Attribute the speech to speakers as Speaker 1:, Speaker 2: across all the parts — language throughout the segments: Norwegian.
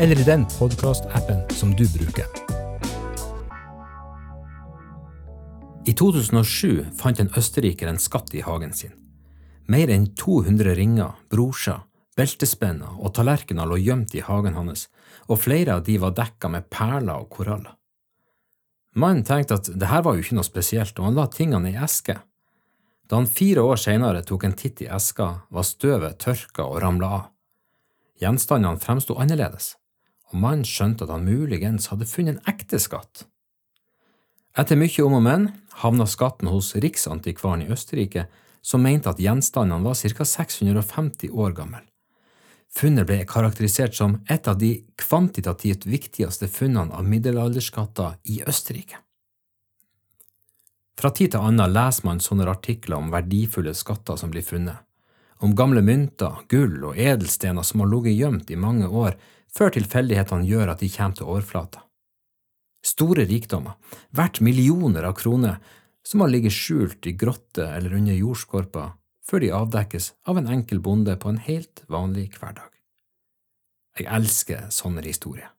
Speaker 1: eller i den podkastappen som du bruker.
Speaker 2: I 2007 fant en østerriker en skatt i hagen sin. Mer enn 200 ringer, brosjer, beltespenner og tallerkener lå gjemt i hagen hans, og flere av de var dekka med perler og koraller. Mannen tenkte at det her var jo ikke noe spesielt, og han la tingene i eske. Da han fire år senere tok en titt i eska, var støvet tørka og ramla av. Gjenstandene fremsto annerledes og mannen skjønte at han muligens hadde funnet en ekte skatt. Etter mye om og men havna skatten hos Riksantikvaren i Østerrike, som mente at gjenstandene var ca. 650 år gammel. Funnet ble karakterisert som et av de kvantitativt viktigste funnene av middelalderskatter i Østerrike. Fra tid til annen leser man sånne artikler om verdifulle skatter som blir funnet, om gamle mynter, gull og edelstener som har ligget gjemt i mange år før tilfeldighetene gjør at de kommer til overflata. Store rikdommer, verdt millioner av kroner, som har ligget skjult i grotter eller under jordskorpa før de avdekkes av en enkel bonde på en helt vanlig hverdag. Jeg elsker sånne historier.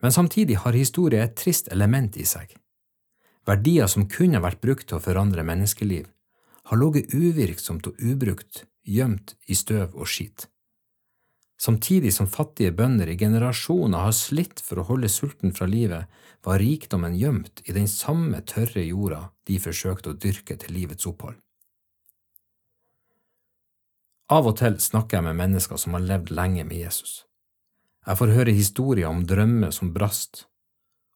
Speaker 2: Men samtidig har historie et trist element i seg. Verdier som kunne vært brukt til å forandre menneskeliv, har ligget uvirksomt og ubrukt, gjemt i støv og skit samtidig som fattige bønder i generasjoner har slitt for å holde sulten fra livet, var rikdommen gjemt i den samme tørre jorda de forsøkte å dyrke til livets opphold. Av og til snakker jeg med mennesker som har levd lenge med Jesus. Jeg får høre historier om drømmer som brast,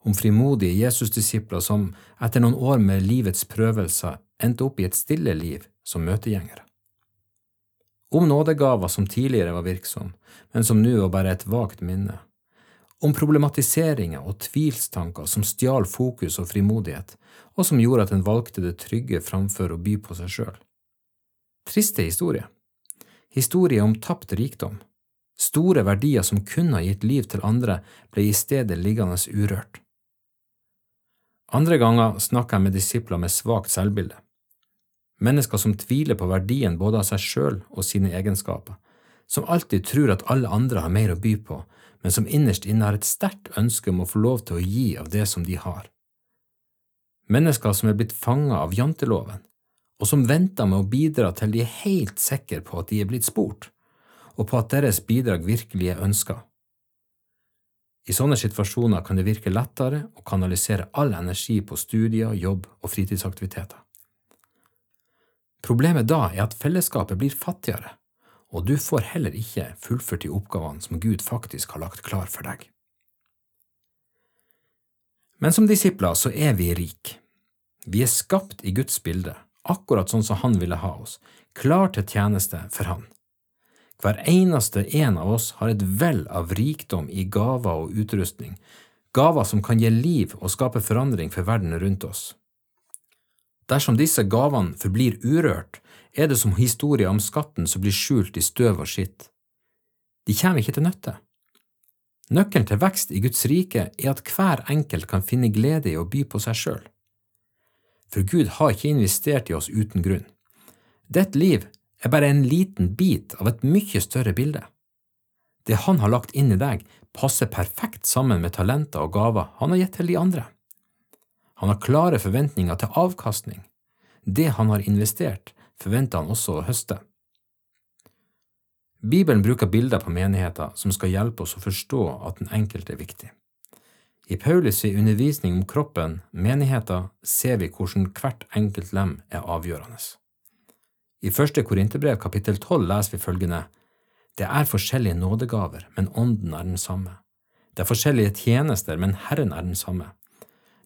Speaker 2: om frimodige Jesusdisipler som etter noen år med livets prøvelser endte opp i et stille liv som møtegjengere om nådegaver som tidligere var virksom, men som nå var bare et vagt minne, om problematiseringer og tvilstanker som stjal fokus og frimodighet, og som gjorde at en valgte det trygge framfor å by på seg sjøl. Triste historie. Historie om tapt rikdom. Store verdier som kunne ha gitt liv til andre, ble i stedet liggende urørt. Andre ganger snakker jeg med disipler med svakt selvbilde mennesker som tviler på verdien både av seg sjøl og sine egenskaper, som alltid tror at alle andre har mer å by på, men som innerst inne har et sterkt ønske om å få lov til å gi av det som de har. Mennesker som er blitt fanga av janteloven, og som venter med å bidra til de er helt sikre på at de er blitt spurt, og på at deres bidrag virkelig er ønska. I sånne situasjoner kan det virke lettere å kanalisere all energi på studier, jobb og fritidsaktiviteter. Problemet da er at fellesskapet blir fattigere, og du får heller ikke fullført de oppgavene som Gud faktisk har lagt klar for deg. Men som disipler så er vi rike. Vi er skapt i Guds bilde, akkurat sånn som Han ville ha oss, klar til tjeneste for Han. Hver eneste en av oss har et vell av rikdom i gaver og utrustning, gaver som kan gi liv og skape forandring for verden rundt oss. Dersom disse gavene forblir urørt, er det som historien om skatten som blir skjult i støv og skitt. De kommer ikke til nytte. Nøkkelen til vekst i Guds rike er at hver enkelt kan finne glede i å by på seg sjøl. For Gud har ikke investert i oss uten grunn. Ditt liv er bare en liten bit av et mye større bilde. Det Han har lagt inn i deg, passer perfekt sammen med talenter og gaver Han har gitt til de andre. Han har klare forventninger til avkastning. Det han har investert, forventer han også å høste. Bibelen bruker bilder på menigheter som skal hjelpe oss å forstå at den enkelte er viktig. I Paulus' undervisning om kroppen, menigheter, ser vi hvordan hvert enkelt lem er avgjørende. I første Korinterbrev kapittel 12 leser vi følgende Det er forskjellige nådegaver, men ånden er den samme. Det er forskjellige tjenester, men Herren er den samme.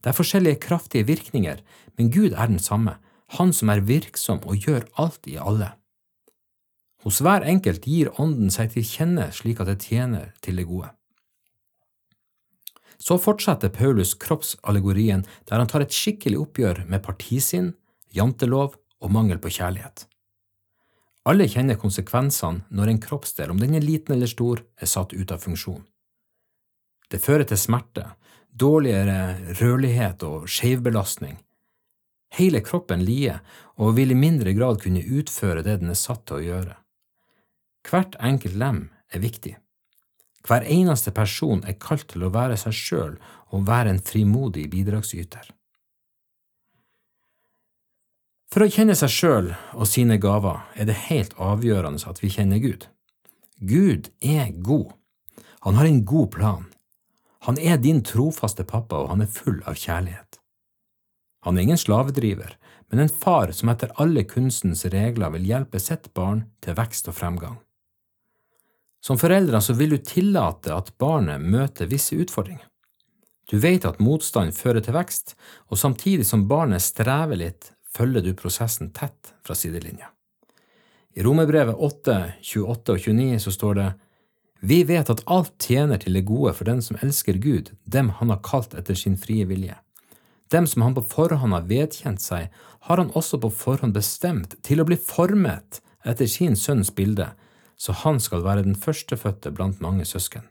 Speaker 2: Det er forskjellige kraftige virkninger, men Gud er den samme, Han som er virksom og gjør alt i alle. Hos hver enkelt gir Ånden seg til kjenne slik at det tjener til det gode. Så fortsetter Paulus kroppsallegorien der han tar et skikkelig oppgjør med partisinn, jantelov og mangel på kjærlighet. Alle kjenner konsekvensene når en kroppsdel, om den er liten eller stor, er satt ut av funksjon. Det fører til smerte, dårligere rørlighet og skjevbelastning. Hele kroppen lider og vil i mindre grad kunne utføre det den er satt til å gjøre. Hvert enkelt lem er viktig. Hver eneste person er kalt til å være seg sjøl og være en frimodig bidragsyter. For å kjenne seg sjøl og sine gaver er det helt avgjørende at vi kjenner Gud. Gud er god. Han har en god plan. Han er din trofaste pappa, og han er full av kjærlighet. Han er ingen slavedriver, men en far som etter alle kunstens regler vil hjelpe sitt barn til vekst og fremgang. Som foreldre så vil du tillate at barnet møter visse utfordringer. Du vet at motstand fører til vekst, og samtidig som barnet strever litt, følger du prosessen tett fra sidelinja. I Romerbrevet 8, 28 og 29 så står det Vi vet at alt tjener til det gode for den som elsker Gud, dem han har kalt etter sin frie vilje. Dem som han på forhånd har vedkjent seg, har han også på forhånd bestemt til å bli formet etter sin sønns bilde, så han skal være den førstefødte blant mange søsken.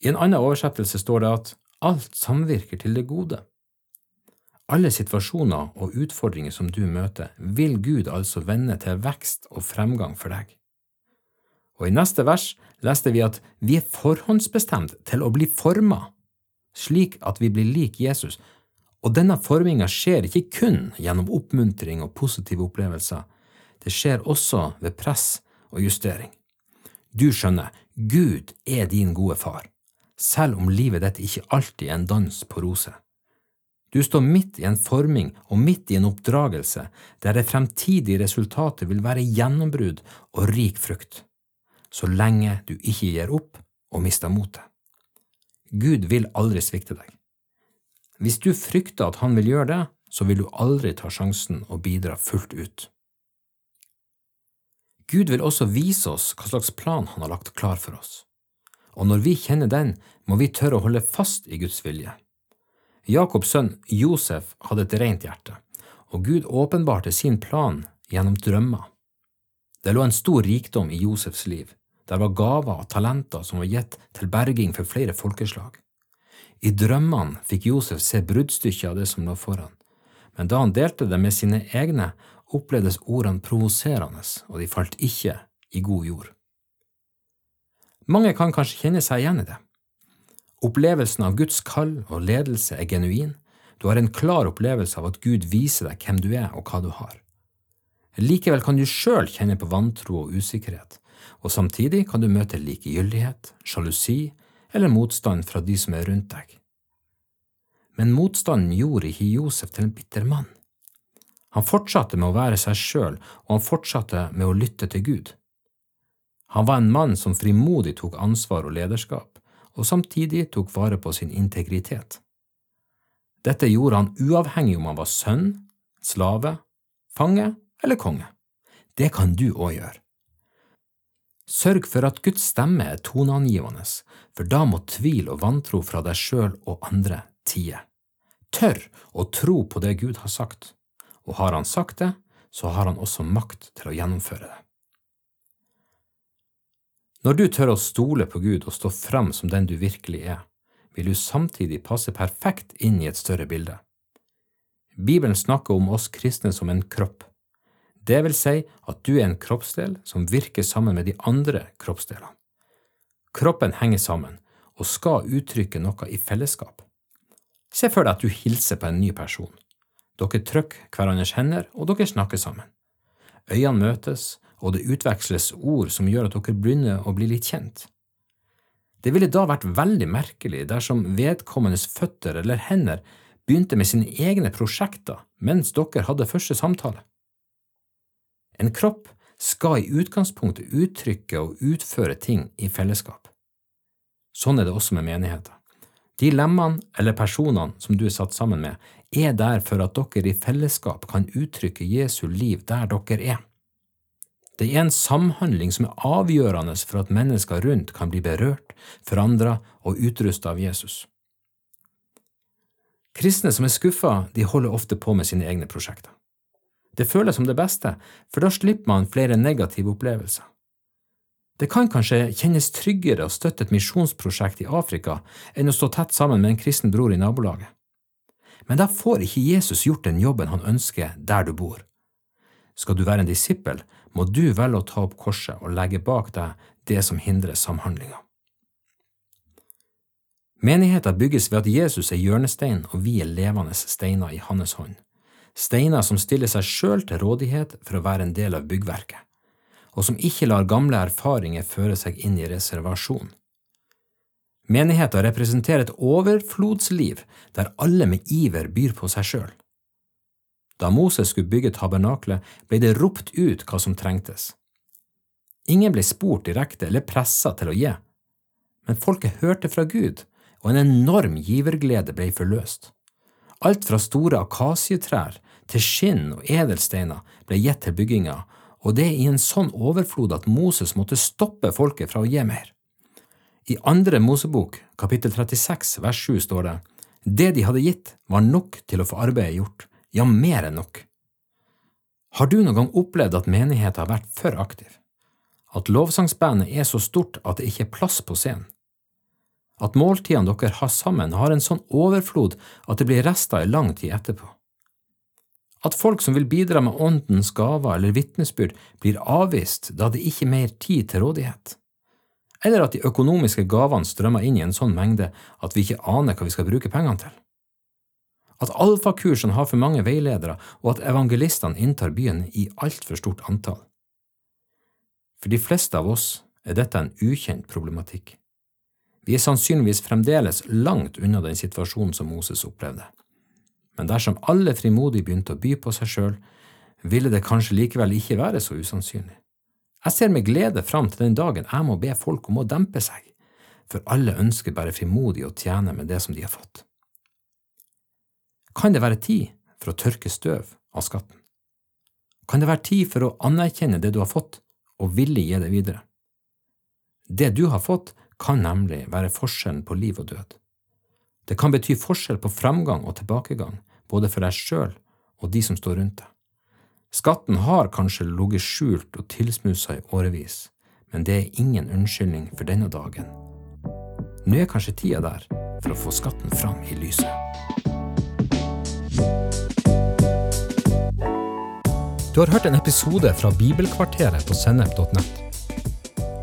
Speaker 2: I en annen oversettelse står det at alt samvirker til det gode. Alle situasjoner og utfordringer som du møter, vil Gud altså vende til vekst og fremgang for deg. Og i neste vers leste vi at vi er forhåndsbestemt til å bli forma, slik at vi blir lik Jesus, og denne forminga skjer ikke kun gjennom oppmuntring og positive opplevelser, det skjer også ved press og justering. Du skjønner, Gud er din gode far, selv om livet ditt ikke alltid er en dans på roser. Du står midt i en forming og midt i en oppdragelse der det fremtidige resultatet vil være gjennombrudd og rik frukt, så lenge du ikke gir opp og mister motet. Gud vil aldri svikte deg. Hvis du frykter at han vil gjøre det, så vil du aldri ta sjansen og bidra fullt ut. Gud vil også vise oss hva slags plan han har lagt klar for oss. Og når vi kjenner den, må vi tørre å holde fast i Guds vilje. Jakobs sønn Josef hadde et rent hjerte, og Gud åpenbarte sin plan gjennom drømmer. Det lå en stor rikdom i Josefs liv. Der var gaver og talenter som var gitt til berging for flere folkeslag. I drømmene fikk Josef se bruddstykket av det som lå foran, men da han delte det med sine egne, opplevdes ordene provoserende, og de falt ikke i god jord. Mange kan kanskje kjenne seg igjen i det. Opplevelsen av Guds kall og ledelse er genuin, du har en klar opplevelse av at Gud viser deg hvem du er og hva du har. Likevel kan du sjøl kjenne på vantro og usikkerhet, og samtidig kan du møte likegyldighet, sjalusi eller motstand fra de som er rundt deg. Men motstanden gjorde ikke Josef til en bitter mann. Han fortsatte med å være seg sjøl, og han fortsatte med å lytte til Gud. Han var en mann som frimodig tok ansvar og lederskap, og samtidig tok vare på sin integritet. Dette gjorde han uavhengig om han var sønn, slave, fange eller konge. Det kan du òg gjøre. Sørg for at Guds stemme er toneangivende, for da må tvil og vantro fra deg sjøl og andre tie. Tør å tro på det Gud har sagt og har han sagt det, så har han også makt til å gjennomføre det. Når du tør å stole på Gud og stå frem som den du virkelig er, vil du samtidig passe perfekt inn i et større bilde. Bibelen snakker om oss kristne som en kropp. Det vil si at du er en kroppsdel som virker sammen med de andre kroppsdelene. Kroppen henger sammen og skal uttrykke noe i fellesskap. Se for deg at du hilser på en ny person. Dere trykker hverandres hender, og dere snakker sammen. Øynene møtes, og det utveksles ord som gjør at dere begynner å bli litt kjent. Det ville da vært veldig merkelig dersom vedkommendes føtter eller hender begynte med sine egne prosjekter mens dere hadde første samtale. En kropp skal i utgangspunktet uttrykke og utføre ting i fellesskap. Sånn er det også med menigheter. De lemmene eller personene som du er satt sammen med, er der for at dere i fellesskap kan uttrykke Jesu liv der dere er. Det er en samhandling som er avgjørende for at mennesker rundt kan bli berørt, forandra og utrusta av Jesus. Kristne som er skuffa, de holder ofte på med sine egne prosjekter. Det føles som det beste, for da slipper man flere negative opplevelser. Det kan kanskje kjennes tryggere å støtte et misjonsprosjekt i Afrika enn å stå tett sammen med en kristen bror i nabolaget. Men da får ikke Jesus gjort den jobben han ønsker der du bor. Skal du være en disippel, må du velge å ta opp korset og legge bak deg det som hindrer samhandlinga. Menigheta bygges ved at Jesus er hjørnestein og vi er levende steiner i hans hånd, steiner som stiller seg sjøl til rådighet for å være en del av byggverket, og som ikke lar gamle erfaringer føre seg inn i reservasjon. Menigheten representerer et overflodsliv der alle med iver byr på seg sjøl. Da Moses skulle bygge tabernaklet, ble det ropt ut hva som trengtes. Ingen ble spurt direkte eller pressa til å gi, men folket hørte fra Gud, og en enorm giverglede ble forløst. Alt fra store akasietrær til skinn og edelsteiner ble gitt til bygginga, og det i en sånn overflod at Moses måtte stoppe folket fra å gi mer. I andre Mosebok, kapittel 36, vers 7 står det, Det de hadde gitt, var nok til å få arbeidet gjort ja, mer enn nok. Har du noen gang opplevd at menigheten har vært for aktiv? At lovsangsbandet er så stort at det ikke er plass på scenen? At måltidene dere har sammen, har en sånn overflod at det blir rester i lang tid etterpå? At folk som vil bidra med åndens gaver eller vitnesbyrd, blir avvist da det ikke er mer tid til rådighet? Eller at de økonomiske gavene strømmer inn i en sånn mengde at vi ikke aner hva vi skal bruke pengene til? at alfakursene har for mange veiledere, og at evangelistene inntar byen i altfor stort antall. For de fleste av oss er dette en ukjent problematikk. Vi er sannsynligvis fremdeles langt unna den situasjonen som Moses opplevde. Men dersom alle frimodig begynte å by på seg sjøl, ville det kanskje likevel ikke være så usannsynlig. Jeg ser med glede fram til den dagen jeg må be folk om å dempe seg, for alle ønsker bare frimodig å tjene med det som de har fått kan det være tid for å tørke støv av skatten. Kan det være tid for å anerkjenne det du har fått, og ville gi det videre. Det du har fått, kan nemlig være forskjellen på liv og død. Det kan bety forskjell på framgang og tilbakegang, både for deg sjøl og de som står rundt deg. Skatten har kanskje ligget skjult og tilsmusa i årevis, men det er ingen unnskyldning for denne dagen. Nå er kanskje tida der for å få skatten fram i lyset.
Speaker 1: Du har hørt en episode fra Bibelkvarteret på sennep.nett.